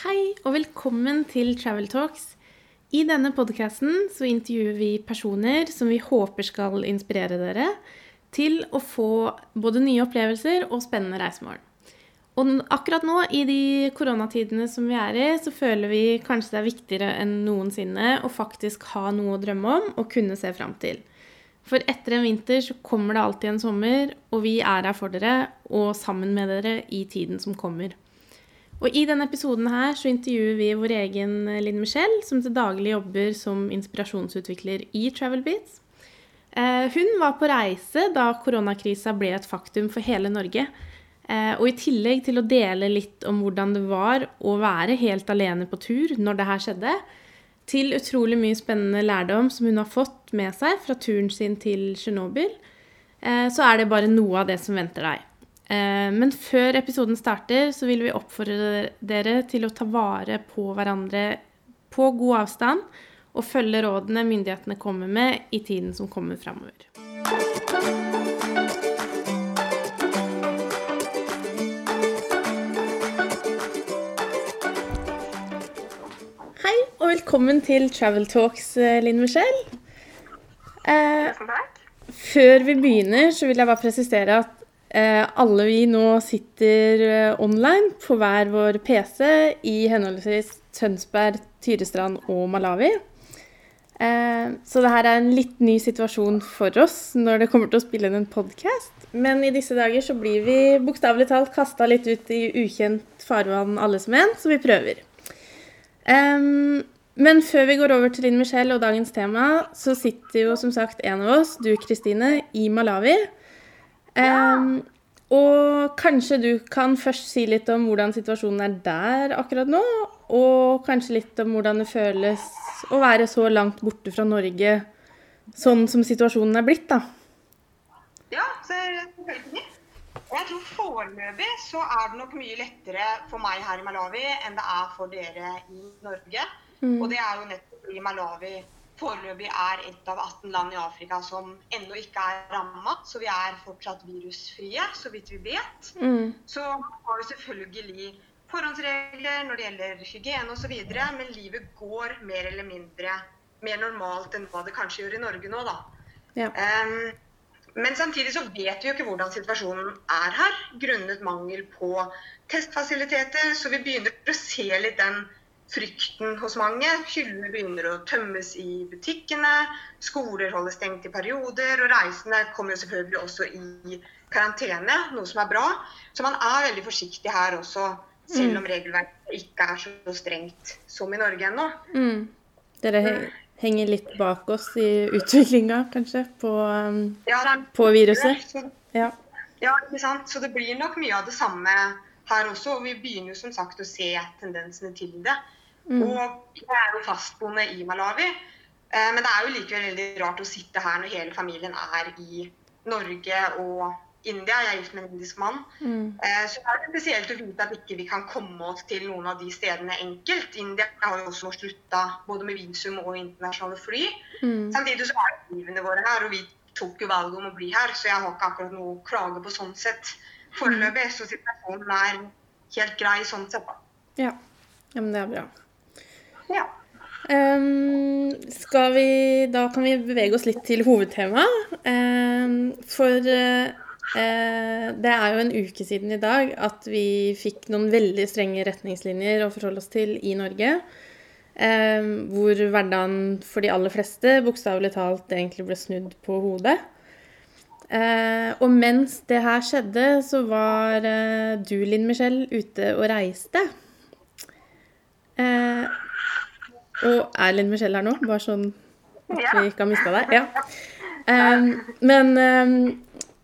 Hei og velkommen til Travel Talks. I denne podkasten intervjuer vi personer som vi håper skal inspirere dere til å få både nye opplevelser og spennende reisemål. Og akkurat nå, i de koronatidene som vi er i, så føler vi kanskje det er viktigere enn noensinne å faktisk ha noe å drømme om og kunne se fram til. For etter en vinter så kommer det alltid en sommer, og vi er her for dere og sammen med dere i tiden som kommer. Og I denne episoden her så intervjuer vi vår egen Linn Michelle, som til daglig jobber som inspirasjonsutvikler i Travel Beats. Eh, hun var på reise da koronakrisa ble et faktum for hele Norge. Eh, og i tillegg til å dele litt om hvordan det var å være helt alene på tur når det her skjedde, til utrolig mye spennende lærdom som hun har fått med seg fra turen sin til Tsjernobyl, eh, så er det bare noe av det som venter deg. Eh, men før episoden starter, så vil vi oppfordre dere til å ta vare på hverandre på god avstand og følge rådene myndighetene kommer med i tiden som kommer framover. Hei og velkommen til Travel Talks, eh, Linn Michelle. Eh, før vi begynner, så vil jeg bare presisere at alle vi nå sitter eh, online på hver vår PC i henholdsvis Tønsberg, Tyrestrand og Malawi. Eh, så det her er en litt ny situasjon for oss når det kommer til å spille inn en podkast. Men i disse dager så blir vi bokstavelig talt kasta litt ut i ukjent farvann alle som en, så vi prøver. Men før vi går over til Linn Michelle og dagens tema, så sitter jo som sagt en av oss, du Kristine, i Malawi. Um, og kanskje du kan først si litt om hvordan situasjonen er der akkurat nå, og kanskje litt om hvordan det føles å være så langt borte fra Norge sånn som situasjonen er blitt, da. Ja, selvfølgelig. Og jeg tror foreløpig så er det nok mye lettere for meg her i Malawi enn det er for dere i Norge. Mm. Og det er jo nettopp i Malawi foreløpig er et av 18 land i Afrika som ennå ikke er ramma. Så vi er fortsatt virusfrie, så vidt vi vet. Mm. Så har vi selvfølgelig forhåndsregler når det gjelder hygiene osv. Men livet går mer eller mindre mer normalt enn hva det kanskje gjør i Norge nå, da. Ja. Um, men samtidig så vet vi jo ikke hvordan situasjonen er her, grunnet mangel på testfasiliteter. Så vi begynner å se litt den frykten hos mange. Hyllene begynner å tømmes i butikkene, skoler holder stengt i perioder, og reisende kommer jo selvfølgelig også i karantene, noe som er bra. Så man er veldig forsiktig her også, selv om mm. regelverket ikke er så strengt som i Norge ennå. Mm. Dere henger litt bak oss i utviklinga, kanskje, på, ja, er, på viruset? Så, ja. ja, ikke sant. Så det blir nok mye av det samme her også. Og vi begynner jo som sagt å se tendensene til det. Mm. Og jeg er jo fastboende i Malawi. Eh, men det er jo likevel veldig rart å sitte her når hele familien er i Norge og India. Jeg er gift med en indisk mann. Mm. Eh, så det er spesielt å vite at ikke vi kan komme oss til noen av de stedene enkelt. India har jo også slutta både med visum og internasjonale fly. Mm. Samtidig så er livene våre her, og vi tok jo valget om å bli her, så jeg har ikke akkurat noe å klage på sånn sett foreløpig. Så situasjonen er helt grei sånn sett, da. Ja. ja, men det er bra. Ja. Um, skal vi Da kan vi bevege oss litt til hovedtemaet. Um, for uh, det er jo en uke siden i dag at vi fikk noen veldig strenge retningslinjer å forholde oss til i Norge. Um, hvor hverdagen for de aller fleste bokstavelig talt egentlig ble snudd på hodet. Uh, og mens det her skjedde, så var uh, du, Linn Michelle, ute og reiste. Uh, og er Linn Michelle her nå? Bare sånn at vi ikke har mista deg? Ja. Um, men um,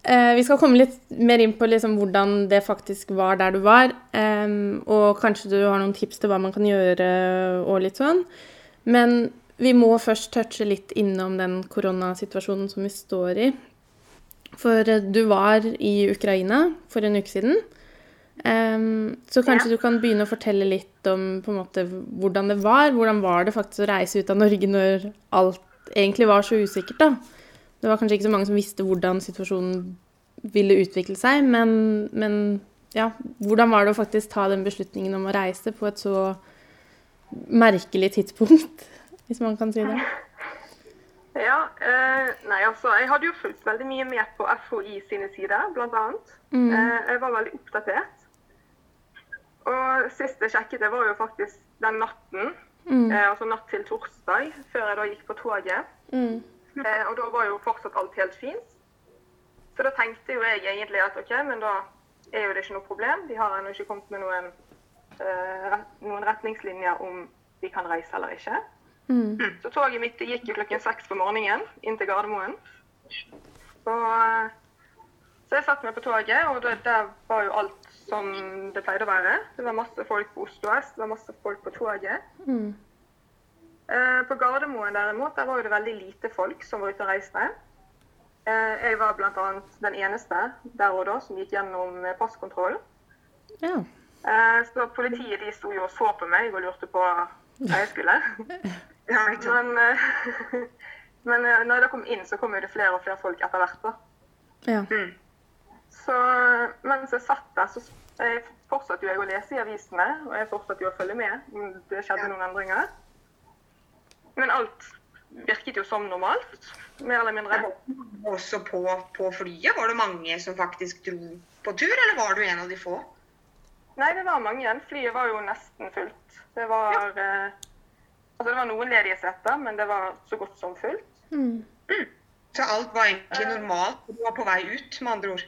uh, vi skal komme litt mer inn på liksom, hvordan det faktisk var der du var. Um, og kanskje du har noen tips til hva man kan gjøre og litt sånn. Men vi må først touche litt innom den koronasituasjonen som vi står i. For uh, du var i Ukraina for en uke siden. Um, så kanskje ja. du kan begynne å fortelle litt om på en måte, hvordan det var. Hvordan var det faktisk å reise ut av Norge når alt egentlig var så usikkert, da? Det var kanskje ikke så mange som visste hvordan situasjonen ville utvikle seg, men, men ja, hvordan var det å faktisk ta den beslutningen om å reise på et så merkelig tidspunkt, hvis man kan si det? Ja, eh, nei altså, jeg hadde jo fulgt veldig mye med på FHI sine sider, annet. Mm. Eh, jeg var veldig oppdatert. Og sist jeg sjekket, det var jo faktisk den natten, mm. eh, altså natt til torsdag, før jeg da gikk på toget. Mm. Eh, og da var jo fortsatt alt helt fint. Så da tenkte jo jeg egentlig at OK, men da er jo det ikke noe problem. De har ennå ikke kommet med noen, eh, noen, retningslinjer om vi kan reise eller ikke. Mm. Så toget mitt gikk jo klokken seks på morgenen inn til Gardermoen. Så, så jeg satte meg på toget, og da, der var jo alt som det pleide å være. Det var masse folk på Oslo S, det var masse folk på toget. Mm. Eh, på Gardermoen derimot, der var det veldig lite folk som var ute og reiste. Eh, jeg var bl.a. den eneste der og da som gikk gjennom passkontrollen. passkontroll. Ja. Eh, så politiet de sto jo og så på meg og lurte på hva jeg skulle. men, men når jeg kom inn, så kom det flere og flere folk etter hvert. da. Ja. Mm. Så mens jeg satt der, så jeg fortsatte jeg å lese i avisene. Og jeg fortsatte jo å følge med om det skjedde noen endringer. Men alt virket jo som normalt mer eller mindre. Også på, på, flyet? Var det mange som faktisk dro på tur, eller var du en av de få? Nei, det var mange. Flyet var jo nesten fullt. Det var, ja. eh, altså det var noen ledige seter, men det var så godt som fullt. Mm. Mm. Så alt var egentlig normalt? Du var på vei ut, med andre ord?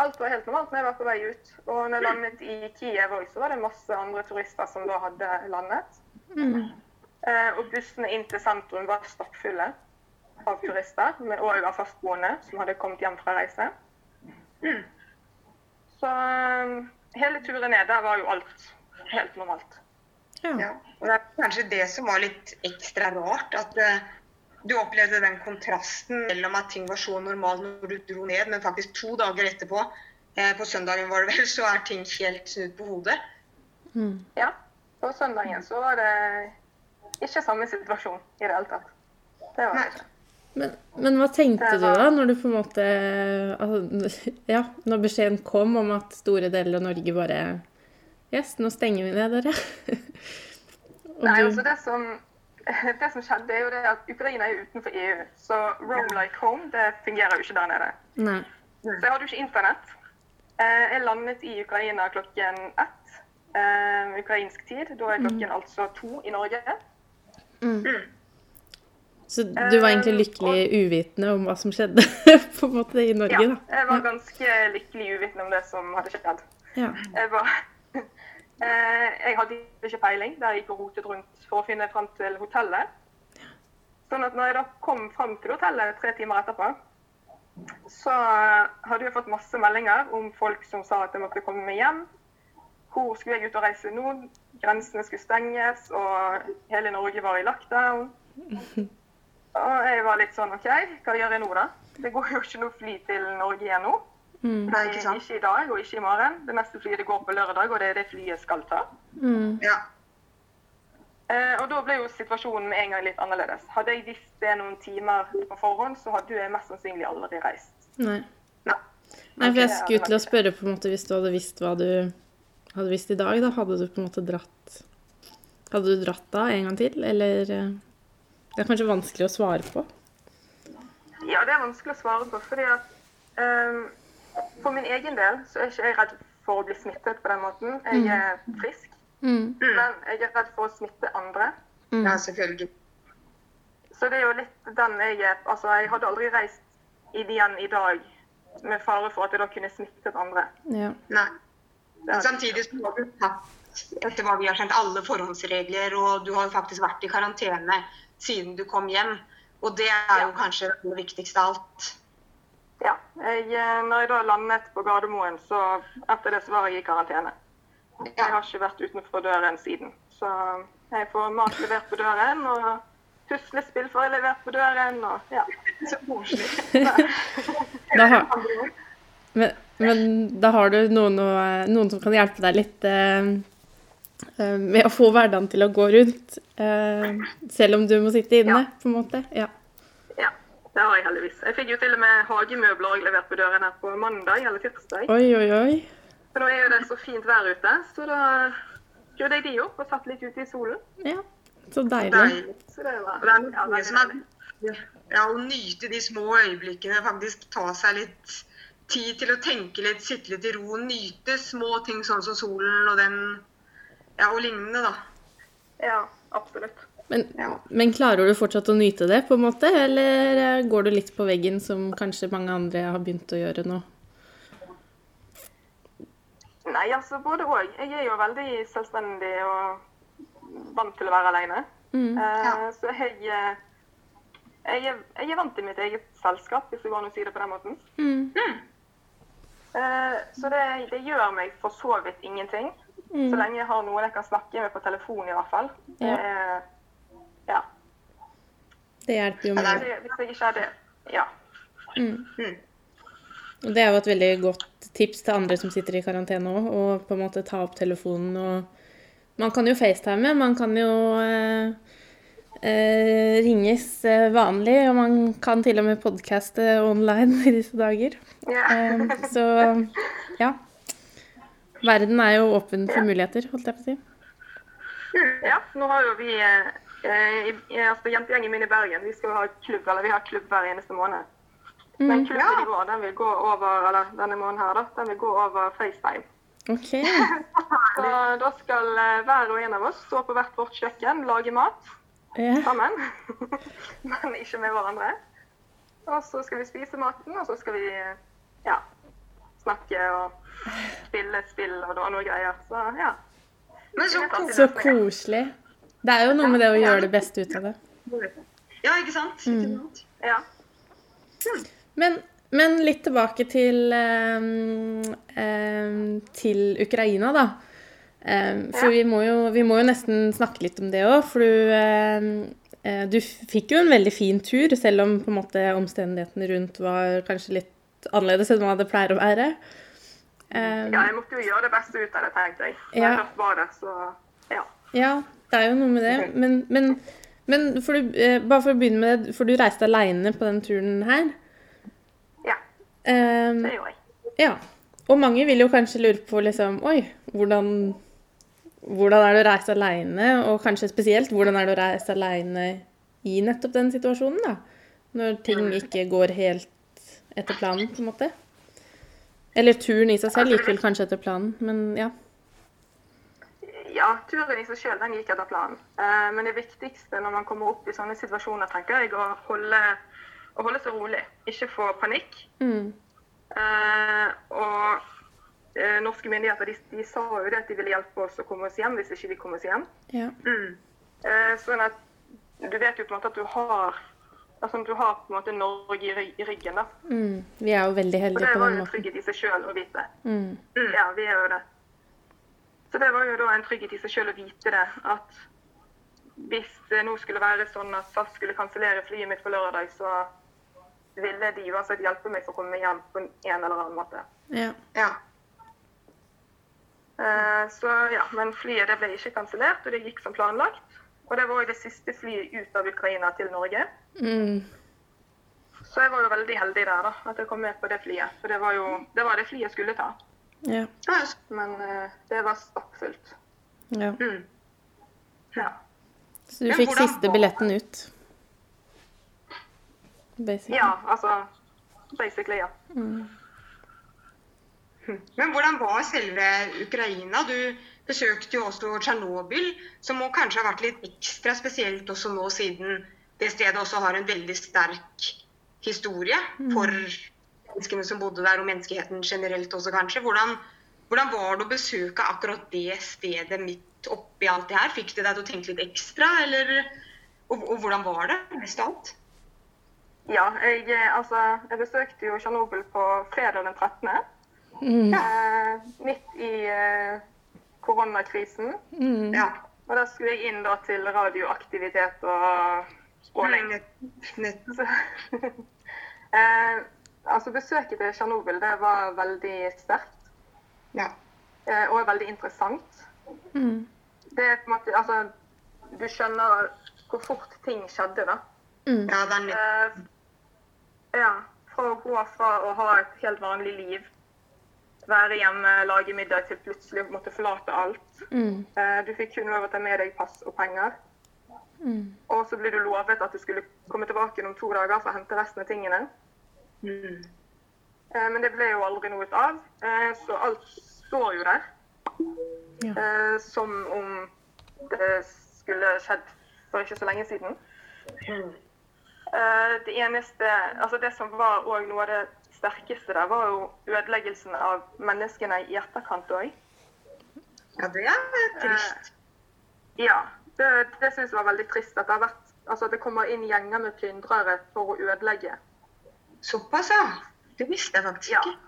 Alt var helt normalt når jeg var på vei ut. Og når jeg landet i Kiev òg, så var det masse andre turister som da hadde landet. Mm. Eh, og bussene inn til sentrum var stappfulle av turister, men òg av fastboende som hadde kommet hjem fra reise. Mm. Så um, hele turen ned, der var jo alt helt normalt. Ja. ja. Og det er kanskje det som var litt ekstra rart. At uh, du opplevde den kontrasten mellom at ting var så normalt når du dro ned, men faktisk to dager etterpå, eh, på søndagen var det vel, så er ting helt snudd på hodet. Mm. Ja. På søndagen så var det ikke samme situasjon i det hele tatt. Det var det ikke. Men, men, hva tenkte du da, når du på en måte altså, Ja, når beskjeden kom om at store deler av Norge bare Yes, nå stenger vi ned dere. Nei, du... altså det som, det som skjedde, er jo det at Ukraina er utenfor EU. Så Roam like home det fungerer jo ikke der nede. Nei. Så jeg hadde jo ikke internett. Eh, jeg landet i Ukraina klokken ett eh, ukrainsk tid. Da er klokken mm. altså to i Norge. Mm. mm. Så du var egentlig lykkelig uvitende om hva som skjedde på en måte i Norge? Ja, jeg var ganske lykkelig uvitende om det som hadde skjedd. Ja. Jeg, var, eh, jeg hadde ikke peiling der jeg gikk og rotet rundt for å finne fram til hotellet. Sånn at når jeg da kom fram til hotellet tre timer etterpå, så hadde jeg fått masse meldinger om folk som sa at jeg måtte komme meg hjem. Hvor skulle jeg ut og reise nå? Grensene skulle stenges, og hele Norge var i lockdown. Og jeg var litt sånn OK, hva gjør jeg nå, da? Det går jo ikke noe fly til Norge igjen nå. Mm. Nei, ikke, ikke, i dag og ikke i morgen. Det neste flyet det går på lørdag, og det er det flyet skal ta. Mm. Ja. Eh, og da ble jo situasjonen med en gang litt annerledes. Hadde jeg visst det noen timer på forhånd, så hadde jeg mest sannsynlig aldri reist. Nei. Nei. Nei, for jeg skulle til å spørre på en måte hvis du hadde visst hva du hadde visst i dag, da hadde du på en måte dratt Hadde du dratt da en gang til, eller eh? Det er kanskje vanskelig å svare på? Ja, det er vanskelig å svare på. fordi at um, For min egen del så er ikke jeg redd for å bli smittet på den måten. Jeg mm. er frisk. Mm. Men jeg er redd for å smitte andre. Mm. Ja, selvfølgelig. Så det er jo litt den jeg er Altså, jeg hadde aldri reist igjen i dag med fare for at jeg da kunne smittet andre. Ja. Nei. Samtidig så har du tatt etter hva vi har kjent, alle forhåndsregler, og du har jo faktisk vært i karantene siden du kom hjem. Og det er jo kanskje det viktigste av alt. Ja. Jeg, eh, når jeg da landet på Gardermoen, så etter det så var jeg i karantene. Jeg har ikke vært utenfor døren siden. Så jeg får mat levert på døren, og puslespill får jeg levert på døren, og ja. Så koselig. men, men, da har du noen, noen, som kan hjelpe deg litt eh, Eh, med å få hverdagen til å gå rundt, eh, selv om du må sitte inne, ja. på en måte. Ja. Ja. det har jeg heldigvis. Jeg fikk jo til og med hagemøbler levert på døren her på mandag eller tirsdag. Oi, oi, oi. For nå er jo det så fint vær ute, så da gjorde jeg de opp og satt litt ute i solen. Ja, så deilig. Deilig. Så det var det er noe ja, veldig som er ja, å nyte de små øyeblikkene, faktisk ta seg litt tid til å tenke litt, sitte litt i ro, nyte små ting sånn som solen og den ja, og lignende, da. Ja, absolutt. Men, Ja. men klarer du fortsatt å nyte det, på en måte? Eller eh, går du litt på veggen, som kanskje mange andre har begynt å gjøre nå? Nei, altså både òg. Jeg er jo veldig selvstendig og vant til å være alene. Mm. Eh, Ja. Så jeg, eh, jeg, er, jeg er vant til mitt eget selskap, hvis det går an å si det på den måten. Mm. Eh, så det, det gjør meg for så vidt ingenting. Så lenge jeg har noen jeg kan snakke med på telefon, i hvert fall. Ja. Eh, ja. Det hjelper jo mye. Eller hvis jeg ikke er det Ja. Mm. Mm. Og det er jo et veldig godt tips til andre som sitter i karantene òg, å på en måte ta opp telefonen og Man kan jo facetime, man kan jo eh, eh, ringes eh, vanlig, og man kan til og med podcaste online i disse dager. ja. Eh, så ja. Verden er jo åpen for muligheter, holdt jeg på å si. Ja, nå har jo vi eh, i, i, altså Jentegjengen min i Bergen vi skal jo ha klubb, eller vi har klubb hver eneste måned. Men klubben i går den vil gå over, eller denne måneden her da, den vil gå over FaceTime. OK. Så da skal eh, hver og en av oss stå på hvert vårt kjøkken, lage mat Ja. sammen. Men ikke med hverandre. Og så skal vi spise maten, og så skal vi eh, ja, snakke og spille spill og noe, greier. Så ja. Men så koselig. Så koselig. Det er jo noe med det å gjøre det beste ut av det. Ja, ikke sant? Ikke sant? ja. Men, men litt tilbake til, um, um, til Ukraina, da. Um, for Ja. vi, må jo, vi må jo nesten snakke litt om det òg. For du, eh, du fikk jo en veldig fin tur, selv om på en måte omstendighetene rundt var kanskje litt annerledes enn hva det pleier å være. Um, ja, jeg måtte jo gjøre det beste ut av det, tenkte jeg. Når Ja. jeg først var det, så ja. Ja, det er jo noe med det. Men, men, men for du, eh, bare for å begynne med det, for du reiste aleine på den turen her. Ja, Um, det gjorde jeg. Ja. Og mange vil jo kanskje lure på liksom Oi, hvordan, hvordan er det å reise aleine? Og kanskje spesielt, hvordan er det å reise aleine i nettopp den situasjonen, da? Når ting ikke går helt etter planen, på en måte. Eller turen i seg selv gikk vel kanskje etter planen, men ja. Ja, turen i seg sjøl gikk etter planen. Eh, men det viktigste når man kommer opp i sånne situasjoner, tenker jeg, å holde, å holde seg rolig. Ikke få panikk. Mm. Eh, og eh, norske myndigheter de, de sa jo det at de ville hjelpe oss å komme oss hjem hvis ikke vi kom oss hjem. Ja. Mm. Eh, sånn at du vet jo på en måte at du har altså du har på en måte Norge i, i ryggen. da. Mm. Vi er jo veldig heldige på den måten. Og det var jo trygghet i seg sjøl å vite. Mm. Ja, vi er jo det. Så det var jo da en trygghet i seg sjøl å vite det. At hvis det nå skulle være sånn at SAS skulle kansellere flyet mitt på lørdag, så ville de uansett hjelpe meg for å komme meg hjem på en eller annen måte. Ja. Ja. Uh, Så ja, Men flyet det ble ikke kansellert, og det gikk som planlagt. Og det var jo det siste flyet ut av Ukraina til Norge. Mm. Så jeg var jo veldig heldig der, da, at jeg kom med på det flyet. For det var jo det, var det flyet jeg skulle ta. Ja. Men eh, det var stappfullt. ja. Mm. Ja. Så du fikk siste billetten ut? Basically. ja, altså Basically, ja. Mm. Men hvordan var selve Ukraina? Du besøkte jo også Tsjernobyl, som må kanskje ha vært litt ekstra spesielt også nå, siden det stedet også har en veldig sterk historie for menneskene som bodde der, og menneskeheten generelt også, kanskje. Hvordan, hvordan var det å besøke akkurat det stedet midt oppi alt det her? Fikk det deg til å tenke litt ekstra, eller Og, og hvordan var det, mest av alt? Ja, jeg, eh, altså, jeg besøkte jo Tsjernobyl på fredag den 13. Mm. Eh, midt i eh, koronakrisen. Mm. Ja. Og da skulle jeg inn da til radioaktivitet og stråling. Nett, nett. Så, eh, altså Besøket til Tsjernobyl det var veldig sterkt Ja. Og og veldig interessant. Mm. Det er på en måte, altså, Du skjønner hvor fort ting skjedde, da. Mm. ja, det Uh. Eh, ja, fra å gå fra å ha et helt vanlig liv være hjemme, lage middag til plutselig å måtte forlate alt. Mm. Uh, Du fikk kun lov å ta med deg pass og penger. Mm. Og så ble du lovet at du skulle komme tilbake om to dager for å hente resten av tingene. Mm. Eh, Men det ble jo aldri noe ut av, eh, så alt står jo der. Ja. Eh, Som om det skulle skjedd for ikke så lenge siden. Mm. Det eneste Altså det som var òg noe av det sterkeste der, var jo ødeleggelsen av menneskene i etterkant òg. Ja, det er trist. Ja. Det, det syns jeg var veldig trist. At det, har vært, altså at det kommer inn gjenger med plyndrere for å ødelegge. Såpass, ja. Det visste jeg faktisk Ja. ikke.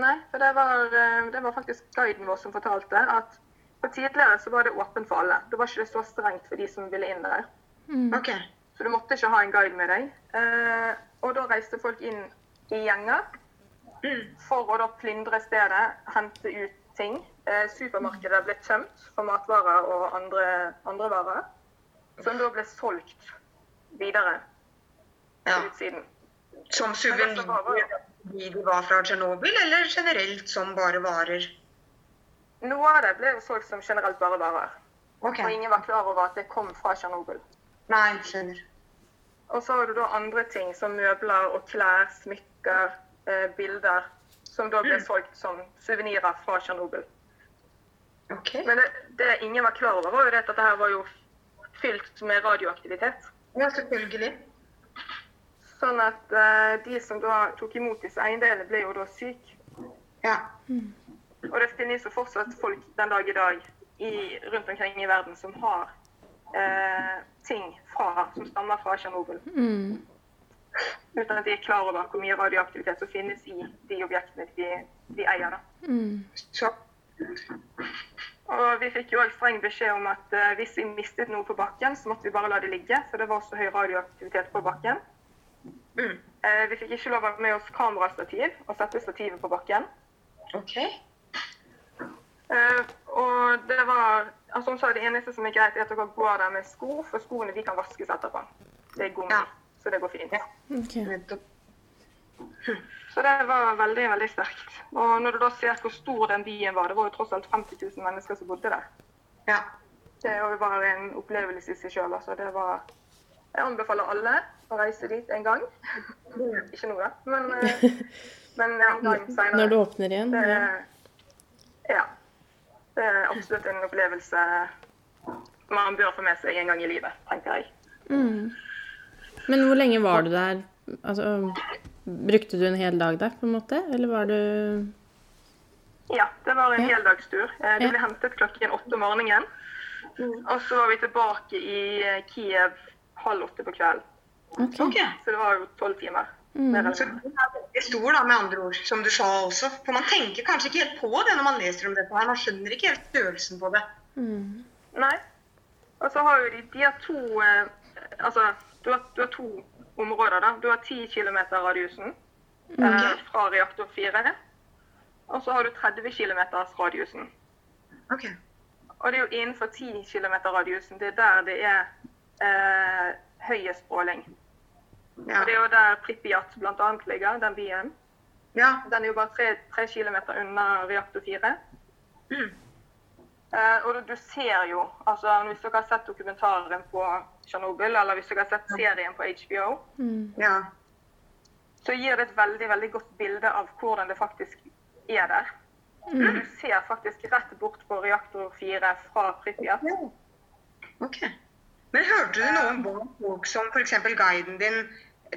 Nei, for det var, eh, det var faktisk guiden vår som fortalte at for tidligere så var det åpent for alle. Da var ikke det så strengt for de som ville inn der. Mm. Okay. Så du måtte ikke ha en guide med deg. Eh, og da reiste folk inn i gjenger Mm. for å da plyndre stedet, hente ut ting. Eh, supermarkedet ble tømt for matvarer og andre, andre varer, som da ble solgt videre Ja. utsiden. Som de de var fra Tsjernobyl, eller generelt som bare varer? Noe av det ble jo solgt som generelt bare varer. Okay. Og ingen var klar over at det kom fra Tsjernobyl. Nei, skjønner. Og så har du da andre ting som møbler og klær, smykker, eh, bilder, som da ble Mm. solgt som suvenirer fra Tsjernobyl. Okay. Men det, det ingen var klar over, var jo det at dette var jo fylt med radioaktivitet. Ja, selvfølgelig. Sånn at uh, de som da tok imot disse eiendelene, ble jo da syke. Ja. Og det finnes jo fortsatt folk den dag i dag i, rundt omkring i verden som har uh, ting fra, som stammer fra Tsjernobyl. Mm. Uten at de er klar over hvor mye radioaktivitet som finnes i de objektene de, de eier. da. Mm. Så Og vi fikk jo også streng beskjed om at uh, hvis vi mistet noe på bakken, så måtte vi bare la det ligge, for det var så høy radioaktivitet på bakken. Mm. Eh, vi fikk ikke lov å ha med oss kamerastativ og sette stativet på bakken. OK. Eh, og det var altså Hun sa det eneste som er greit, er at dere går der med sko, for skoene de kan vaskes etterpå. Det er gummi, Ja. så det går fint. Ja. Okay. Så det var veldig, veldig sterkt. Og når du da ser hvor stor den byen var, det var jo tross alt 50 000 mennesker som bodde der. Ja. Det var en opplevelse i seg sjøl. Altså. Det var Jeg anbefaler alle å reise dit en gang. Ikke nå, da, men, eh, men en gang seinere. Når det åpner igjen? Det, Ja. Det er absolutt en opplevelse man bør få med seg en gang i livet, tenker jeg. Mm. Men hvor lenge var du der? Altså, brukte du en hel dag der, på en måte? Eller var du Ja, det var en Ja. heldagstur. Vi ble Ja. hentet klokken åtte om morgenen. Og så var vi tilbake i eh, Kiev halv åtte på kvelden. Ok. okay. Så det var jo tolv timer. Mm. Så det er stor, da, med andre ord, som du sa også. For man tenker kanskje ikke helt på det når man leser om dette her. Man skjønner ikke helt størrelsen på det. Mm. Nei. Og så har jo de, de har to eh, Altså, du har, du har to områder, da. Du har 10 km radiusen eh, fra reaktor 4. Og så har du 30 km radiusen. OK. Og det er jo innenfor 10 km radiusen det er der det er eh, høyest stråling. Ja. Og det er jo der Pripyat bl.a. ligger, den byen. ja. Den er jo bare 3, 3 km unna reaktor 4. Mm. Eh, og du, du ser jo, altså hvis dere har sett dokumentaren på Tsjernobyl, eller hvis dere har sett serien på HBO, Mm. ja. så gir det et veldig veldig godt bilde av hvordan det faktisk er der. Mm. Du ser faktisk rett bort på reaktor 4 fra Pripyat. Okay. OK. Men hørte du noe om hva folk som f.eks. guiden din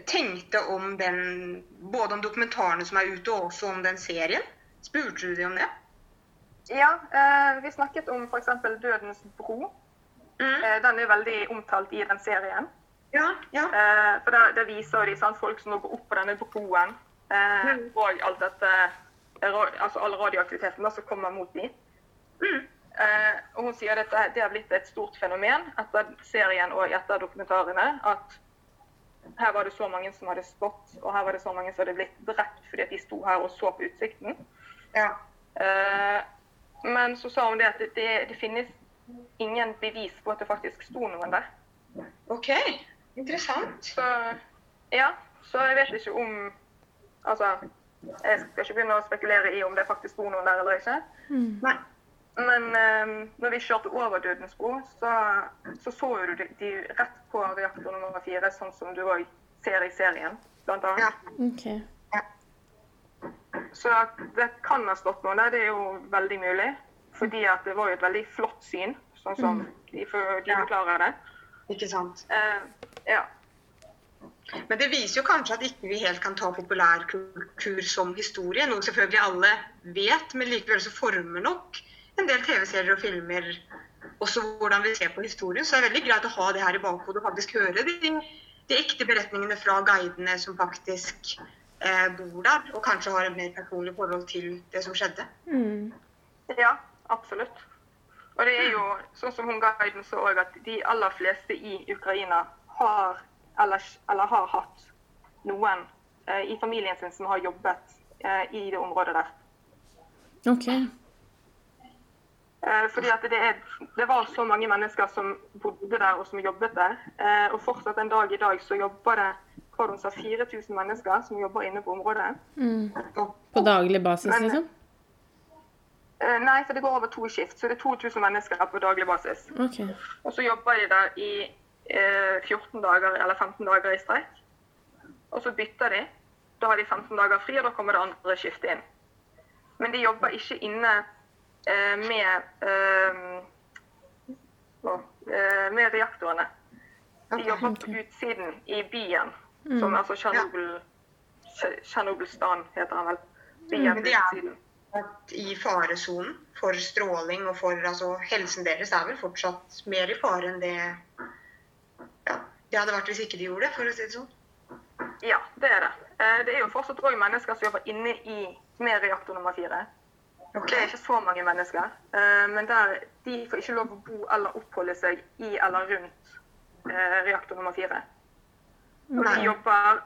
tenkte om den Både om dokumentarene som er ute, og også om den serien? Spurte du dem om det? Ja, eh, vi snakket om f.eks. Dødens bro. Mm. Eh, den er veldig omtalt i den serien. Ja. ja. Eh, for det, det viser de sant, folk som går opp på denne broen, eh, Mm. og alt dette, altså all radioaktiviteten da, som kommer mot dem. Mm. Eh, og hun sier at det, det har blitt et stort fenomen etter serien og etter dokumentarene. At her var det så mange som hadde spådd, og her var det så mange som hadde blitt drept fordi at de sto her og så på utsikten. ja. Eh, men så sa hun det at det, det, det finnes ingen bevis på at det faktisk sto noen der. OK. Interessant. Så ja, så jeg vet ikke om Altså, Jeg skal ikke begynne å spekulere i om det faktisk sto noen der eller ikke. Nei. Men eh, når vi kjørte over Dødens bro, så så, så jo du de, de rett på reaktor nummer fire, sånn som du òg ser i serien, blant Ja. annet. Ok. Så at det kan ha stått noe der, det er jo veldig mulig. Fordi at det var jo et veldig flott syn, sånn som de, for, de Ja. forklarer det. Ikke sant. Eh, ja. Men det viser jo kanskje at ikke vi helt kan ta populærkultur som historie, noe selvfølgelig alle vet, men likevel så former nok en del TV-serier og filmer også hvordan vi ser på historien. Så det er veldig greit å ha det her i bakhodet og faktisk høre de, de ekte beretningene fra guidene som faktisk eh, bor der, og kanskje har et mer personlig forhold til det som skjedde. Mm. ja, absolutt. Og det er jo sånn som hun guiden så òg, at de aller fleste i Ukraina har eller, eller har hatt noen eh, i familien sin som har jobbet eh, i det området der. Ok. Eh, fordi at det, er, det var så mange mennesker som bodde der og som jobbet der. Eh, og fortsatt en dag i dag så jobber det hva de sa, 4000 mennesker som jobber inne på området. Mm. På daglig basis, Men- liksom? Eh, nei, for det går over to skift, så det er 2000 mennesker på daglig basis. Okay. Og så jobber de der i eh, 14 dager eller 15 dager i streik. Og så bytter de. Da har de 15 dager fri, og da kommer det andre skiftet inn. Men de jobber ikke inne med eh, eh, med reaktorene. De jobber på utsiden i byen, Mm. som altså Tsjernobyl Tsj- Tsjernobylstan heter han vel. Byen Men på utsiden. i faresonen for stråling og for altså, helsen deres er vel fortsatt mer i fare enn det ja, det hadde vært hvis ikke de gjorde det, for å si det sånn. Ja, det er det. Eh, Det er jo fortsatt òg mennesker som jobber inne i med reaktor nummer fire. Ok. Det er ikke så mange mennesker. eh, Men der, de får ikke lov å bo eller oppholde seg i eller rundt eh, reaktor nummer fire. Og de jobber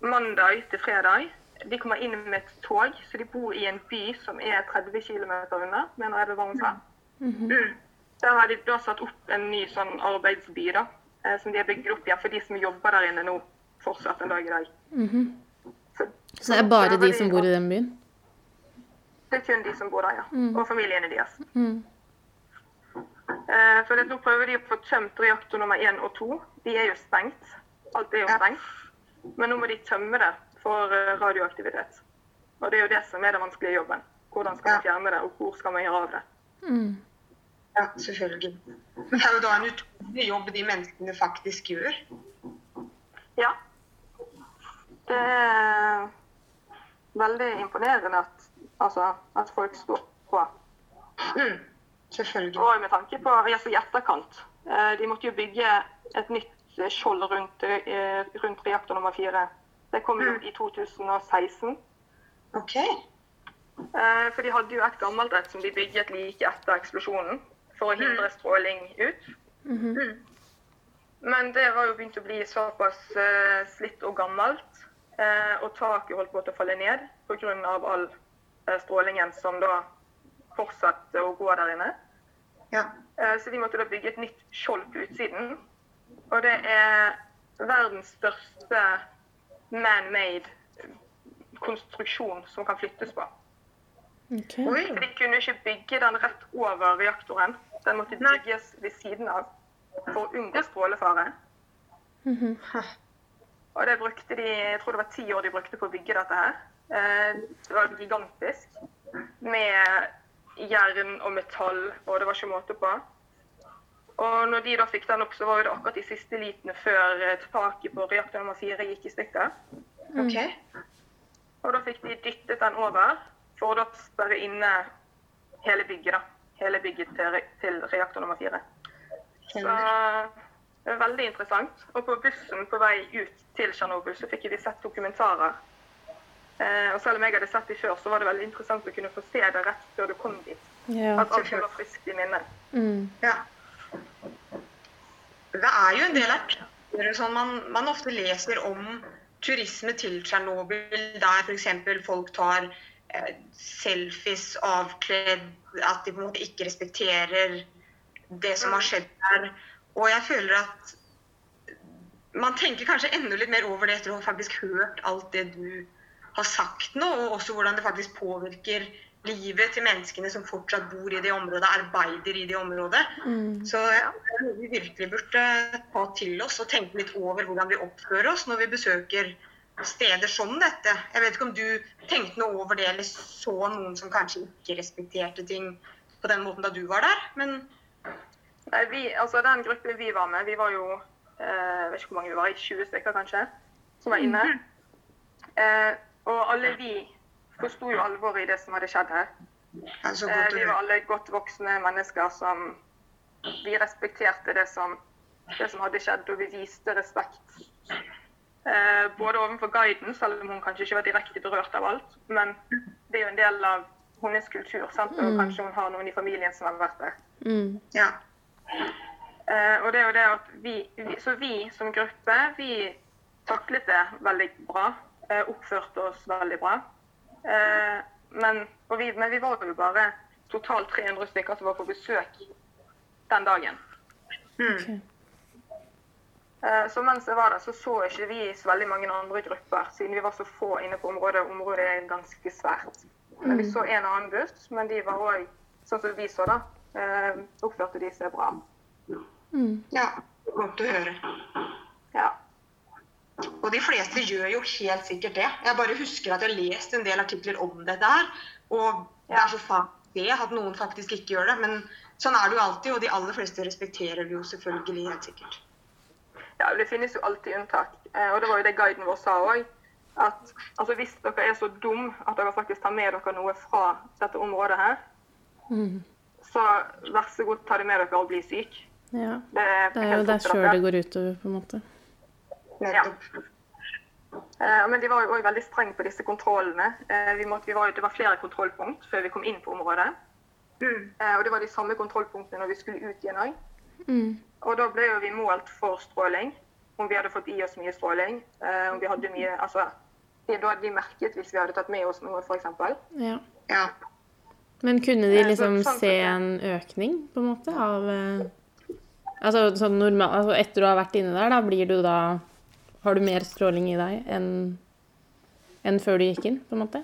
mandag til fredag. De kommer inn med et tog, så de bor i en by som er 30 km unna, mener jeg det var hun sa. Mm. Der har de da satt opp en ny sånn arbeidsby da, eh, som de har bygd opp igjen for de som jobber der inne nå fortsatt en dag i dag. Mhm. Så, Så det er bare de, de som bor i den byen? Det er kun de som bor der, ja. Mm. Og familiene deres. Mm. Eh, for det, nå prøver de å få tømt reaktor nummer én og to. De er jo stengt. Alt er jo Ja. stengt. Men nå må de tømme det for eh, radioaktivitet. Og det er jo det som er den vanskelige jobben. Hvordan skal man fjerne det, og hvor skal man gjøre av det? Mm. Ja, selvfølgelig. Men det er jo da en utrolig jobb de menneskene faktisk gjør. Ja. Det er veldig imponerende at, altså, at folk står på. Mm. Selvfølgelig. Og med tanke på altså i etterkant. Eh, De måtte jo bygge et nytt eh, skjold rundt, eh, rundt reaktor nummer fire. Det kom jo Mm. i 2016. Ok. Eh, For de hadde jo et gammelt et som de bygget like etter eksplosjonen for å hindre stråling ut. Mm -hmm. Men det var jo begynt å bli såpass eh, slitt og gammelt, eh, og taket holdt på å falle ned pga. all strålingen som da fortsatte å gå der inne. Ja. Eh, Så de måtte da bygge et nytt skjold på utsiden. Og det er verdens største man-made konstruksjon som kan flyttes på. Okay. For de kunne ikke bygge den rett over reaktoren. Den måtte bygges ved siden av for å unngå strålefare. Mhm. Og det brukte de, jeg tror det var ti år de brukte på å bygge dette her. Eh, Det var gigantisk. Med jern og metall, og det var ikke måte på. Og når de da fikk den opp, så var det akkurat de siste litene før eh, taket på reaktor nummer fire gikk i stykker. Okay. Og da fikk de dyttet den over for å sperre inne hele bygget, da. Hele bygget til, til reaktor nummer fire. Så det var veldig interessant. Og på bussen på vei ut til Tsjernobyl så fikk vi sett dokumentarer. Eh, og selv om jeg hadde sett de før, så var det veldig interessant å kunne få se det rett før du kom dit. Ja. At alt var friskt i minnet. Mm. Ja. Det er jo en del artikler sånn man, man ofte leser om turisme til Tsjernobyl, der f.eks. folk tar eh, selfies avkledd, at de på en måte ikke respekterer det som har skjedd der. Og jeg føler at man tenker kanskje enda litt mer over det etter å ha faktisk hørt alt det du har sagt noe, og også hvordan det faktisk påvirker livet til menneskene som fortsatt bor i det området, arbeider i det området. Mm. Så ja, vi virkelig burde ta til oss og tenke litt over hvordan vi oppfører oss når vi besøker steder som dette. Jeg vet ikke om du tenkte noe over det, eller så noen som kanskje ikke respekterte ting på den måten da du var der, men Nei, vi, altså Den gruppen vi var med, vi var jo eh, vet ikke hvor mange vi var, i 20 stykker kanskje, som var inne. Mm. Eh, og alle vi forsto jo alvoret i det som hadde skjedd her. Eh, vi var alle godt voksne mennesker som Vi respekterte det som, det som hadde skjedd, og vi viste respekt. Eh, både overfor guiden, selv om hun kanskje ikke var direkte berørt av alt. Men det er jo en del av hennes kultur, sant? og mm. kanskje hun har noen i familien som har vært der. Mm. Ja. Eh, og det er jo det at vi, vi, Så vi som gruppe, vi taklet det veldig bra. Eh, oppførte oss veldig bra. Eh, men, vi, men, vi, var jo bare totalt 300 stykker som var på besøk den dagen. Mm. Eh, så mens jeg var der, så så ikke vi så veldig mange andre grupper, siden vi var så få inne på området. Området er ganske svært. Men vi mm. så en annen buss, men de var òg, sånn som vi så, da, eh, oppførte de seg bra. Mm. Ja, godt å høre. Ja. Og de fleste gjør jo helt sikkert det. Jeg bare husker at jeg har lest en del artikler om dette her. Og det er så faen det at noen faktisk ikke gjør det. Men sånn er det jo alltid, og de aller fleste respekterer det jo selvfølgelig helt sikkert. Ja, det finnes jo alltid unntak. Eh, og det var jo det guiden vår sa òg. At altså, hvis dere er så dum at dere faktisk tar med dere noe fra dette området her, mm. så vær så god, ta det med dere og bli syk. Ja. Det, det er jo der sjøl det går utover, på en måte. Ja. Uh, men de var jo òg veldig strenge på disse kontrollene. Uh, vi måtte, vi var, det var flere kontrollpunkt før vi kom inn på området. Mm. Uh, og det var de samme kontrollpunktene når vi skulle ut igjen òg. Mm. Og da ble jo vi målt for stråling. Om vi hadde fått i oss mye stråling. om vi hadde mye Altså, da hadde de merket hvis vi hadde tatt med oss noe, f.eks. Ja. ja. Men kunne de liksom så, sånn se en økning, på en måte, av Altså sånn normal, altså etter du har vært inne der, da blir du da har du mer stråling i deg enn enn før du gikk inn, på en måte?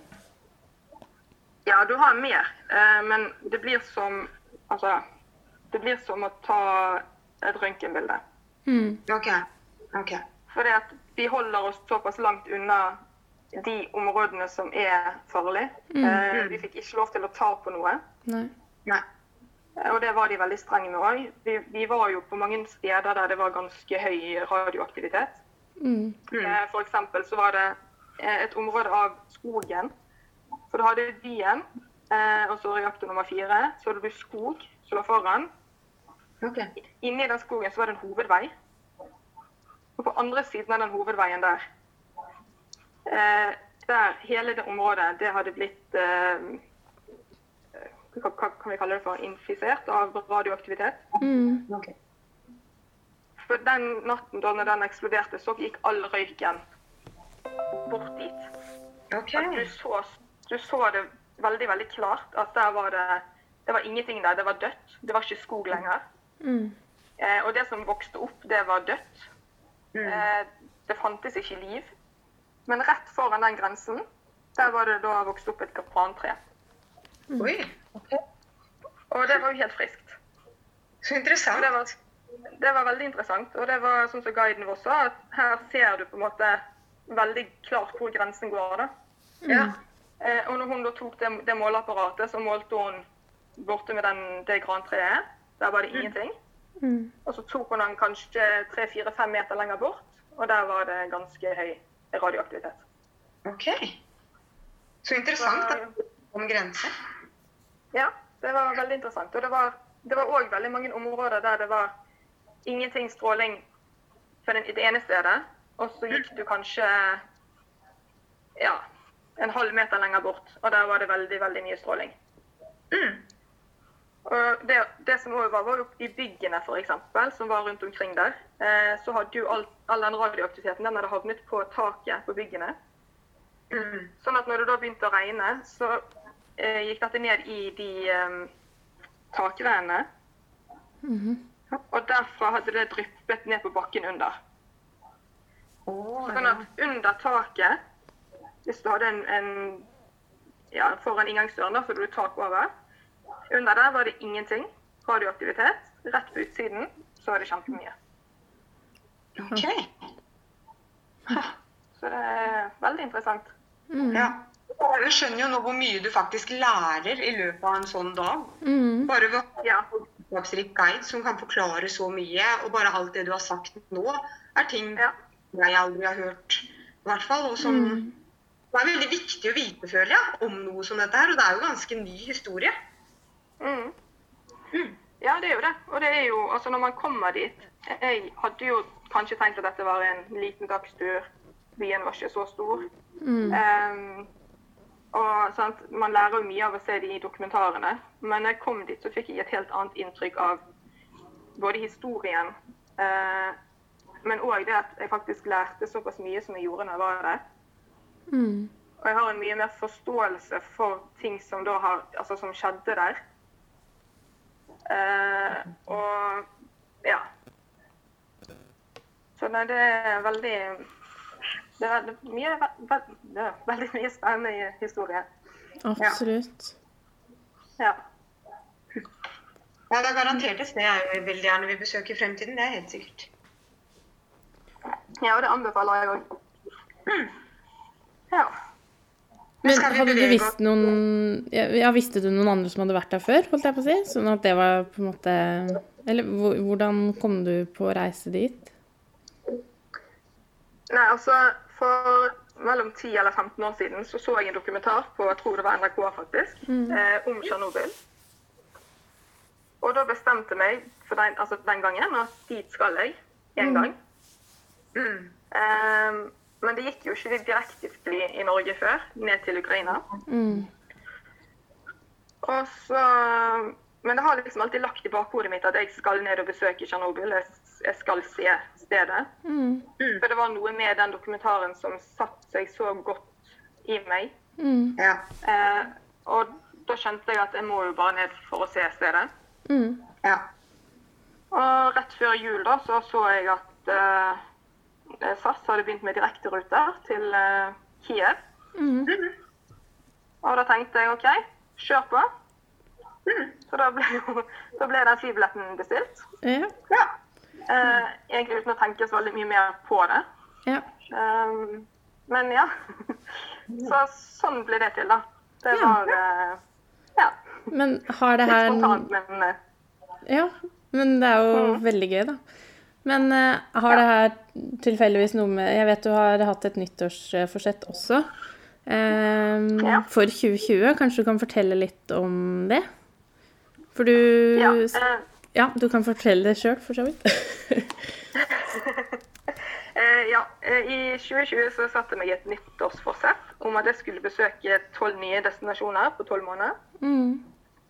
Ja, du har mer. Eh, men det blir som Altså, det blir som å ta et røntgenbilde. Mm. OK. ok. Fordi at vi holder oss såpass langt unna de områdene som er farlige. Mm. Eh, vi fikk ikke lov til å ta på noe. Nei. Nei. Eh, og det var de veldig strenge med òg. Vi, vi, var jo på mange steder der det var ganske høy radioaktivitet. Mm. Eh, for eksempel så var det eh, et område av skogen. For du hadde byen, eh, og så reaktor nummer fire. Så hadde du skog som lå foran. Okay. Inni den skogen så var det en hovedvei. Og på andre siden av den hovedveien der der hele det området det hadde blitt hva kan vi kalle det for, infisert av radioaktivitet. Mm. Okay. For den natten da den eksploderte, så gikk all røyken bort dit. Okay. Du, så, du, så, det veldig veldig klart at der var det, det var ingenting der. Det var dødt. Det var ikke skog lenger. Mm. Eh, og det som vokste opp, det var dødt. Mm. Eh, det fantes ikke liv. Men rett foran den grensen, der var det da vokst opp et kaprantre. Mm. Oi, okay. Og det var jo helt friskt. Så interessant. Det var, veldig interessant. Og det var sånn som guiden vår sa, at her ser du på en måte veldig klart hvor grensen går. da. Ja. Eh, og når hun da tok det, det, måleapparatet, så målte hun borte med den, det grantreet. Der var det mm. ingenting. Mm. Og så tok hun den kanskje tre-fire-fem meter lenger bort, og der var det ganske høy radioaktivitet. OK. Så interessant da, om grenser. Ja, det var veldig interessant. Og det var òg veldig mange områder der det var ingenting stråling på det ene stedet, og så gikk du kanskje ja, en halv meter lenger bort, og der var det veldig, veldig mye stråling. Mm. Og det, det som også var, var i byggene, f.eks., som var rundt omkring der. Eh, så hadde jo all, all, den radioaktiviteten den hadde havnet på taket på byggene. Mm. Sånn at når det da begynte å regne, så eh, gikk dette ned i de eh, takrenene. Mm -hmm. Og derfra hadde det dryppet ned på bakken under. Oh, sånn at under taket Hvis du hadde en, en ja, foran inngangsdøren, da, så hadde du tak over. Under der var det ingenting radioaktivitet. Rett på utsiden så var det kjempemye. OK. Så det er veldig interessant. Mm. Ja. Og alle skjønner jo nå hvor mye du faktisk lærer i løpet av en sånn dag. Mm. Bare ved å ha Ja. Kunnskapsrik guide som kan forklare så mye, og bare alt det du har sagt nå, er ting Ja. jeg aldri har hørt, i hvert fall. Og som Mm. det er veldig viktig å vite, føler jeg, om noe som dette her. Og det er jo ganske ny historie. Mm. Mm. Ja, det er jo det. Og det er jo, altså når man kommer dit Jeg hadde jo kanskje tenkt at dette var en liten dagstur. Byen var ikke så stor. Mm. Og sant, Man lærer jo mye av å se de dokumentarene, men når jeg kom dit, så fikk jeg et helt annet inntrykk av både historien, eh, men òg det at jeg faktisk lærte såpass mye som jeg gjorde når jeg var der. Mm. Og jeg har en mye mer forståelse for ting som har, altså som skjedde der. Eh, og ja. Så nei, det er veldig det er mye, det er veldig mye spennende historie. Absolutt. Ja. Ja, det er garantert et sted jeg veldig gjerne vil besøke i fremtiden. Det er helt sikkert. ja, og det anbefaler jeg òg. Ja. Men skal hadde du visst noen ja, ja, Visste du noen andre som hadde vært der før, holdt jeg på å si? Sånn at det var på en måte Eller hvordan kom du på å reise dit? Nei, altså For mellom 10 eller 15 år siden så så jeg en dokumentar på jeg tror det var NRK faktisk, eh, om Tsjernobyl. Og da bestemte jeg meg for den, altså den gangen at dit skal jeg en gang. Mm. Eh, men det gikk jo ikke direkte i Norge før, ned til Ukraina. Mm. Og så, men det har liksom alltid lagt i bakhodet mitt at jeg skal ned og besøke Tsjernobyl. Jeg, jeg skal se stedet. Mm. For det var noe med den dokumentaren som satte seg så godt i meg. Mm. Ja. Eh, og da skjønte jeg at jeg må jo bare ned for å se stedet. Mm. ja. Og rett før jul da, så så jeg at eh, SAS hadde begynt med direkteruter til eh, Kiev. Mm. Og da tenkte jeg OK, kjør på. Så da ble, jo, da ble den flybilletten bestilt. Ja. ja. Eh, egentlig uten å tenke så veldig mye mer på det. ja. Um, men ja. Så sånn ble det til, da. Det Ja. var uh, ja. Men har det Litt spontant, men uh, Ja, men det er jo Mm. veldig gøy, da. Men har det her tilfeldigvis noe med Jeg vet du har hatt et nyttårsforsett også. Um, Ja. For 2020. Kanskje du kan fortelle litt om det? For du ja. eh, Ja, du kan fortelle det sjøl, for så vidt. eh, ja. eh, I 2020 så satte jeg meg et nyttårsforsett om at jeg skulle besøke tolv nye destinasjoner på tolv måneder. Mm.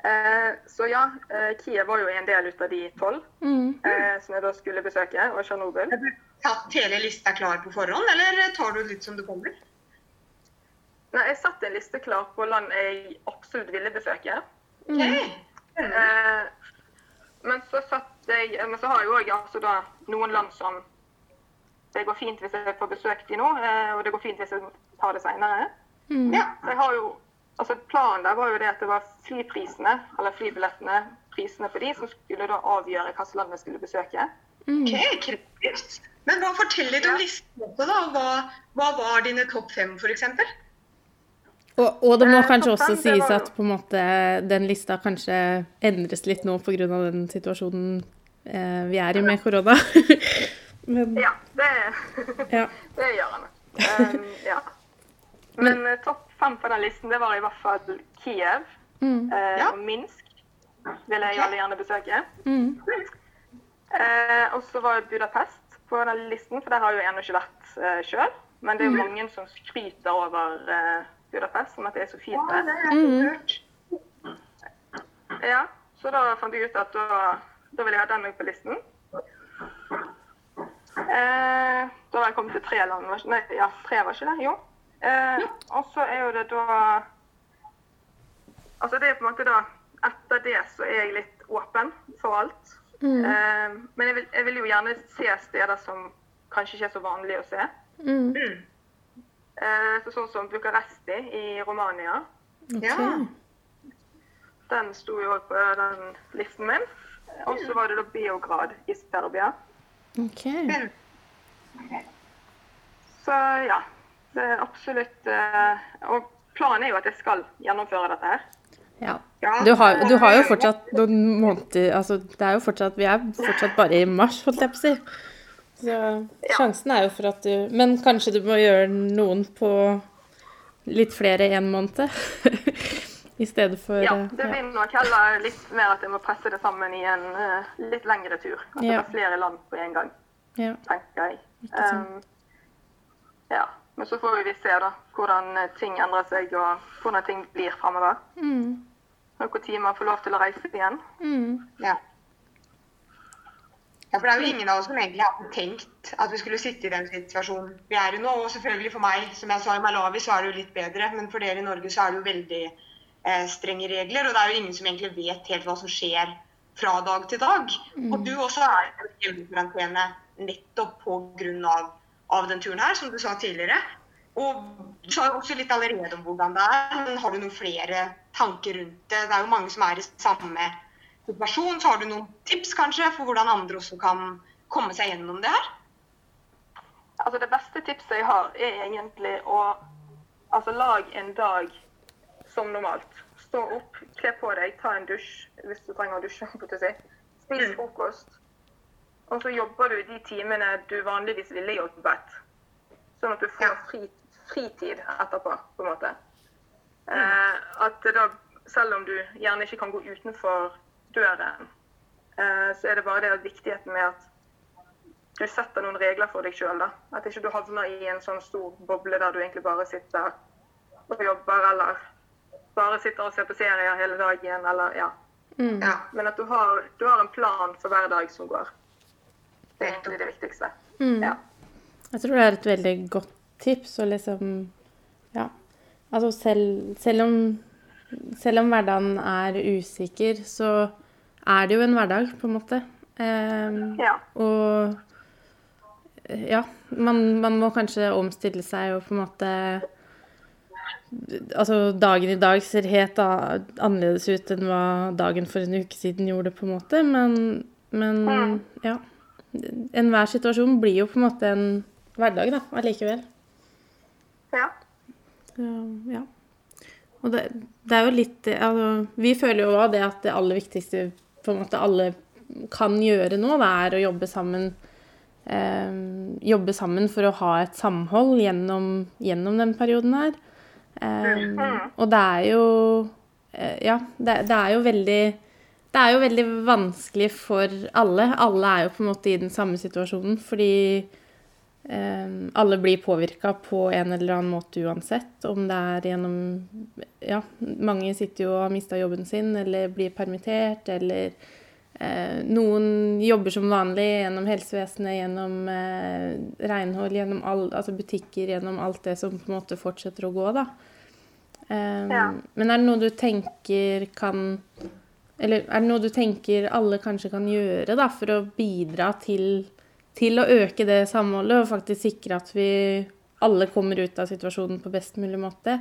Eh, så ja, eh, Kiev var jo en del ut av de tolv Mm. eh, som jeg da skulle besøke, og Tsjernobyl. Har du tatt hele lista klar på forhånd, eller tar du litt som det kommer? Nei, jeg satte en liste klar på land jeg absolutt ville besøke. Ok. Eh, men så satt jeg Men så har jeg òg altså da noen land som det går fint hvis jeg får besøkt de nå, eh, og det går fint hvis jeg tar det seinere. Mm. Ja. Så jeg har jo Altså planen der var jo det at det var flyprisene, eller flybillettene, prisene på de, som skulle da avgjøre hvilket land jeg skulle besøke. Mm. Ok, kreativt. Men hva fortell litt om Ja. listen også, da. Hva, hva var dine topp fem, f.eks.? Og, og det må Eh, kanskje også sies at på en måte den lista kanskje endres litt nå pga. den situasjonen eh, vi er i med korona. Men Ja, det, ja. det gjør han. Um, ja. Men Men topp fem på den listen, det var i hvert fall Kiev Mm. eh, Ja. og Minsk. Vil jeg veldig gjerne besøke. Mm. Eh, og så var Budapest på den listen, for der har jo jeg ennå ikke vært eh, sjøl. Men det er jo mange som skryter over eh, Budapest, som at det er Ja, det jeg Mm. Ja, så da fant jeg ut at da, da ville jeg ha den med på listen. Eh, da var jeg kommet til tre land. var ikke- Nei, ja, tre var ikke det? Jo. Eh, og så er jo det da Altså det er på en måte da Etter det så er jeg litt åpen for alt. Mm. Eh, men jeg vil, jeg vil jo gjerne se steder som kanskje ikke er så vanlige å se. Mm. Eh, så sånn som Bucuresti i Romania. Okay. Ja. Den sto jo på den listen min. Og så var det da Biograd i Serbia. Ok. Så ja, det er absolutt eh, Og planen er jo at jeg skal gjennomføre dette her. Ja. ja, Du har, du har jo fortsatt noen måneder Altså, det er jo fortsatt Vi er fortsatt bare i mars, holdt jeg på å si. Så sjansen er jo for at du Men kanskje du må gjøre noen på litt flere i en måned? I stedet for Ja, det ja. blir nok heller litt mer at jeg må presse det sammen i en uh, litt lengre tur. At det er flere land på en gang, ja. tenker jeg. Um, ja, men så får vi se da hvordan eh, ting endrer seg og hvordan ting blir fremover. Mm. Når man får lov til å reise igjen. Mm. ja. Ja, for det er jo ingen av oss som egentlig hadde tenkt at vi skulle sitte i den situasjonen vi er i nå. Og selvfølgelig for meg, som jeg sa i Malawi, så er det jo litt bedre. Men for dere i Norge så er det jo veldig eh, strenge regler. Og det er jo ingen som egentlig vet helt hva som skjer fra dag til dag. Og du også er i hjemmekarantene nettopp pga. Av, av den turen her, som du sa tidligere. Og du sa jo også litt allerede om hvordan det er. Men har du noen flere tanker rundt det? Det er jo mange som er i samme situasjon. Så har du noen tips kanskje for hvordan andre også kan komme seg gjennom det her? Altså Det beste tipset jeg har, er egentlig å altså, lage en dag som normalt. Stå opp, kle på deg, ta en dusj hvis du trenger å dusje. si. Spis Mm. frokost. Og så jobber du de timene du vanligvis ville jobbet. Sånn at du får fri, fritid etterpå, på en måte. Eh, at da, selv om du gjerne ikke kan gå utenfor døren, eh, så er det bare det at viktigheten med at du setter noen regler for deg sjøl. At ikke du havner i en sånn stor boble der du egentlig bare sitter og jobber, eller bare sitter og ser på serier hele dagen, eller ja. Mm. Ja. Men at du har, du har en plan for hver dag som går. Det er egentlig det viktigste. Mm. Ja. Jeg tror det er et veldig godt tips å liksom Ja. Altså selv, selv om Selv om hverdagen er usikker, så er det jo en hverdag, på en måte. Eh, Ja. Og ja, man, man må kanskje omstille seg og på en måte Altså, dagen i dag ser helt annerledes ut enn hva dagen for en uke siden gjorde, på en måte, men, men Mm. ja. Enhver situasjon blir jo på en måte en hverdag, da, allikevel. ja. Så, ja. Og det, det er jo litt altså, Vi føler jo òg det at det aller viktigste på en måte alle kan gjøre nå, det er å jobbe sammen eh, Jobbe sammen for å ha et samhold gjennom, gjennom den perioden her. Eh, og det er jo eh, Ja, det, det er jo veldig det er jo veldig vanskelig for alle. Alle er jo på en måte i den samme situasjonen, fordi alle blir påvirka på en eller annen måte uansett. Om det er gjennom Ja, mange sitter jo og har mista jobben sin, eller blir permittert, eller eh, noen jobber som vanlig gjennom helsevesenet, gjennom eh, renhold, gjennom all, altså butikker, gjennom alt det som på en måte fortsetter å gå, da. Eh, Ja. Men er det noe du tenker kan Eller er det noe du tenker alle kanskje kan gjøre da, for å bidra til, til å øke det samholdet og faktisk sikre at vi alle kommer ut av situasjonen på best mulig måte?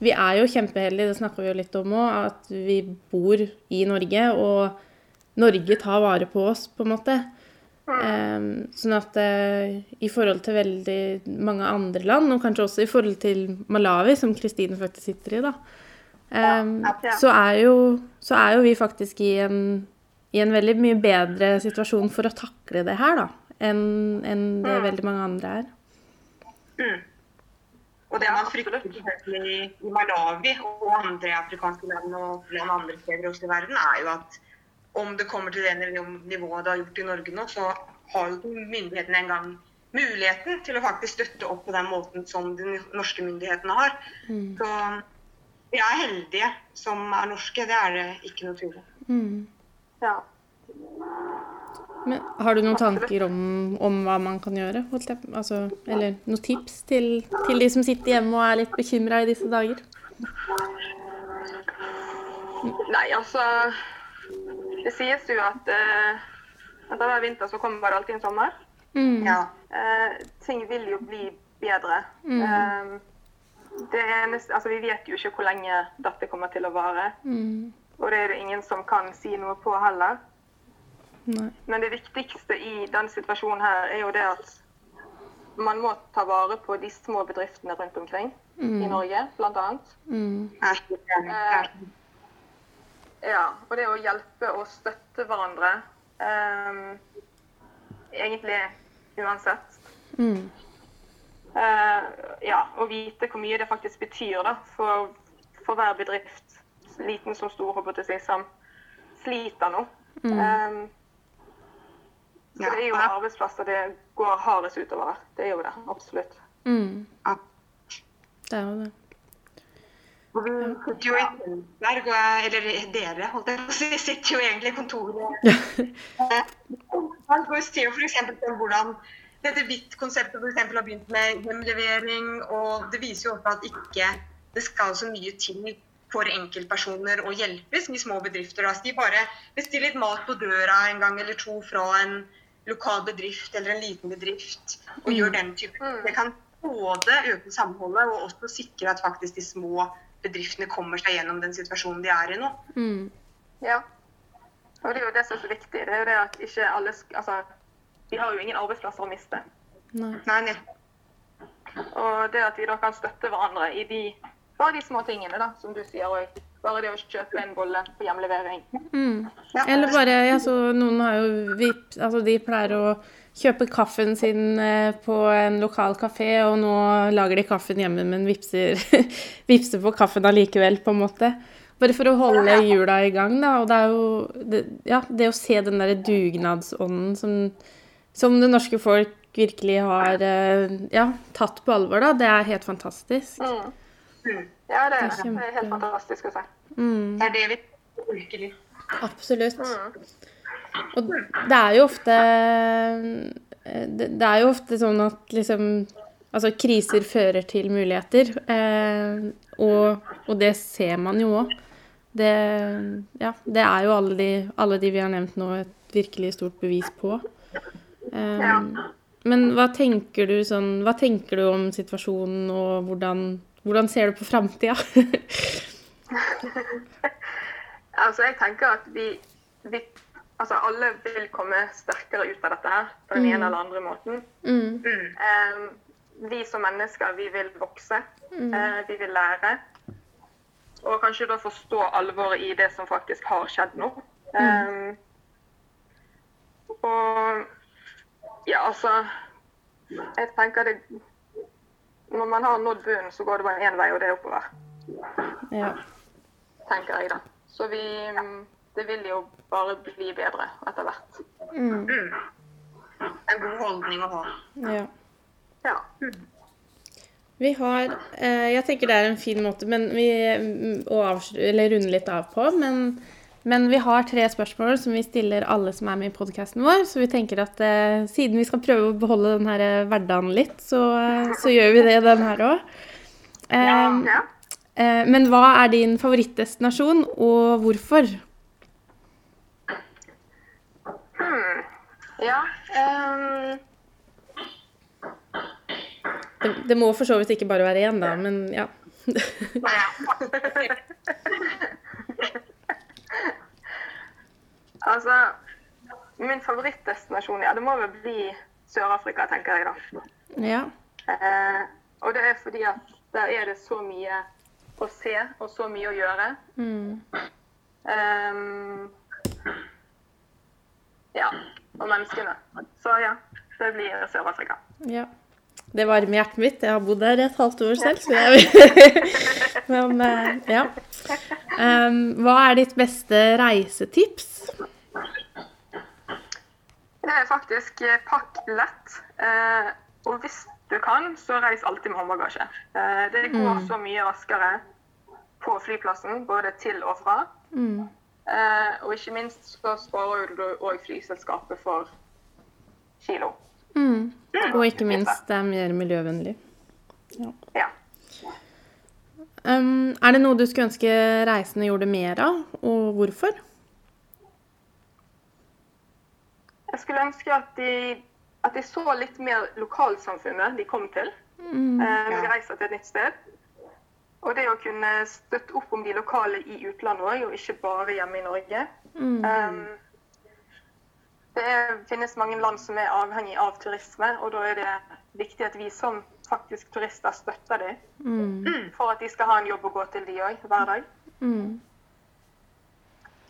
Vi er jo kjempeheldige, det snakker vi jo litt om òg, at vi bor i Norge, og Norge tar vare på oss, på en måte. Eh, sånn at eh, i forhold til veldig mange andre land, og kanskje også i forhold til Malawi, som Kristine faktisk sitter i, da, eh, Ja. så, er jo, så er jo vi faktisk i en, i en veldig mye bedre situasjon for å takle det her, da, enn en det veldig mange andre er. Mm. Og det man frykter i i Malawi og andre afrikanske land og land andre steder også i verden, er jo at om det kommer til det nivået det har gjort i Norge nå, så har jo ikke myndighetene engang muligheten til å faktisk støtte opp på den måten som de norske myndighetene har. Så vi er heldige som er norske, det er det ikke noe tvil om. Mm. ja. Men har du noen tanker om, om hva man kan gjøre? Altså, eller noen tips til, til de som sitter hjemme og er litt bekymra i disse dager? Nei, altså Det sies jo at eh, etter hver vinter så kommer bare alltid en sommer. Mm. Ja. Eh, ting vil jo bli bedre. Mm. Eh, det eneste, altså Vi vet jo ikke hvor lenge dette kommer til å vare. Mm. Og det er det ingen som kan si noe på heller. Nei. Men det viktigste i denne situasjonen her er jo det at man må ta vare på de små bedriftene rundt omkring i Norge, annet. Mm. Enig. Ja, og det å hjelpe og støtte hverandre eh, egentlig uansett. Mm. Eh, ja, og vite hvor mye det faktisk betyr da, for, for hver bedrift, liten som stor, håper jeg som sliter nå. Ehm, Ja, det er jo arbeidsplasser det går hardest utover. Det er jo det, absolutt. Mm. Ja. Det er jo det. Vi sitter jo i Tønsberg, eller dere, holdt jeg på å si, sitter jo egentlig i kontoret. Man får jo se f.eks. for hvordan dette VIT-konseptet for eksempel har begynt med hjemlevering, og det viser jo også at ikke det skal så mye til for enkeltpersoner å hjelpes med små bedrifter. Altså de bare bestiller litt mat på døra en gang eller to fra en lokal bedrift eller en liten bedrift, og gjør den type. Mm. Det kan både øke samholdet og også sikre at faktisk de små bedriftene kommer seg gjennom den situasjonen de er i nå. Mm. Ja. Og det er jo det som er så viktig. Det er jo det at ikke alle sk- Altså, vi har jo ingen arbeidsplasser å miste. Nei. Nei. Og det at vi da kan støtte hverandre i de, bare de små tingene, da, som du sier òg. Bare det å kjøpe en bolle på hjemlevering. Mm. Ja. Eller bare altså, Noen har jo VIP altså de pleier å kjøpe kaffen sin eh, på en lokal kafé, og nå lager de kaffen hjemme, men vipser, vipser på kaffen allikevel, på en måte. Bare for å holde hjula i gang, da. Og det er jo det, Ja, det å se den derre dugnadsånden som, som det norske folk virkelig har eh, ja, tatt på alvor, da, det er helt fantastisk. Mm. Mm. Ja, det er, Det er det er helt fantastisk å se. Mm. Det er det vi virkelig. Absolutt. Mm. Og det er jo ofte Det det er jo ofte sånn at liksom Altså, kriser fører til muligheter. Eh, og, og det ser man jo òg. Det, ja, det er jo alle de, alle de vi har nevnt nå, et virkelig stort bevis på. Eh, Ja. Men hva tenker du sånn Hva tenker du om situasjonen, og hvordan, hvordan ser du på framtida? Altså, jeg tenker at vi, vi Altså, alle vil komme sterkere ut av dette her på den ene eller andre måten. mm, Mm. Eh, vi som mennesker, vi vil vokse. Eh, vi vil lære. Og kanskje da forstå alvoret i det som faktisk har skjedd nå. Eh, og ja, altså Jeg tenker det Når man har nådd bunnen, så går det bare én vei, og det er oppover. ja. Tenker jeg, da. Så vi Det vil jo bare bli bedre etter hvert. Mm, Mm. En god holdning å ha. ja. Ja. Vi har eh, Jeg tenker det er en fin måte men vi, mm, å avslu- eller runde litt av på. Men, men vi har tre spørsmål som vi stiller alle som er med i podkasten vår. Så vi tenker at eh, siden vi skal prøve å beholde den her eh, hverdagen litt, så, eh, så gjør vi det den her òg. Eh, ja. eh, men hva er din favorittdestinasjon, og hvorfor? Hmm. Ja. um... Det, det må for så vidt ikke bare være én, da, men ja. altså Min favorittdestinasjon, ja, det må vel bli Sør-Afrika, tenker jeg da. ja. Eh, og det er fordi at der er det så mye å se og så mye å gjøre. Mm. Um, ja. Og menneskene. Så ja, det blir Sør-Afrika. Ja. Det varmer hjertet mitt. Jeg har bodd der et halvt år selv, så jeg Men eh, ja. Um, hva er ditt beste reisetips? Det er faktisk eh, pakk lett. Eh, og hvis du kan, så reis alltid med håndbagasje. Eh, det går så mye raskere på flyplassen, både til og fra. Mm. Eh, og ikke minst så sparer du òg flyselskapet for kilo. Mm. Og ikke minst, det er mer miljøvennlig. Ja. Um, er det noe du skulle ønske reisende gjorde mer av, og hvorfor? Jeg skulle ønske at de, at de så litt mer lokalsamfunnet de kom til. Mm. Eh, de reiser til et nytt sted. Og det å kunne støtte opp om de lokale i utlandet òg, og ikke bare hjemme i Norge. Mm. Um, det er, finnes mange land som er avhengig av turisme, og da er det viktig at vi som faktisk turister støtter dem. Mm. For at de skal ha en jobb å gå til, de òg, hver dag. Mm.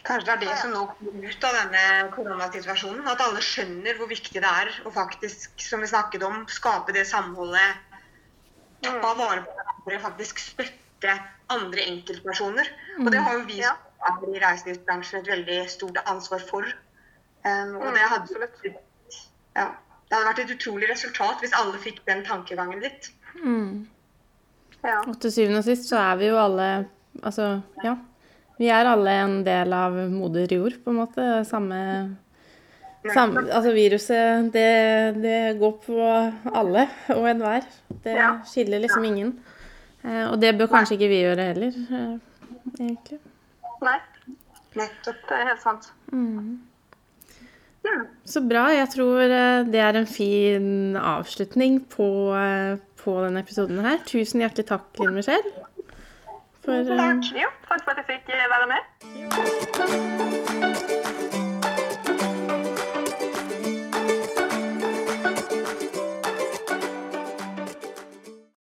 Kanskje det er det som nå kommer ut av denne koronasituasjonen. At alle skjønner hvor viktig det er å faktisk, som vi snakket om, skape det samholdet. Ta mm. vare på hverandre, faktisk støtte andre enkeltpersoner. Og det har jo vi som i reiselivsbransjen et veldig stort ansvar for. Um, og det hadde, ja, det hadde vært et utrolig resultat hvis alle fikk den tankegangen litt. Mm. Ja. Og til syvende og sist så er vi jo alle Altså, ja vi er alle en del av moder jord, på en måte. Samme, samme Altså viruset, det, det, går på alle og enhver. Det skiller liksom ingen. Eh, og det bør kanskje ikke vi gjøre heller, eh, egentlig. Nei. Nettopp. Det er helt sant. Mm. Så bra. Jeg tror eh, det er en fin avslutning på, på denne episoden her. Tusen hjertelig takk, Linn Michelle. For, takk. Eh, jo, takk for at jeg fikk eh, være med.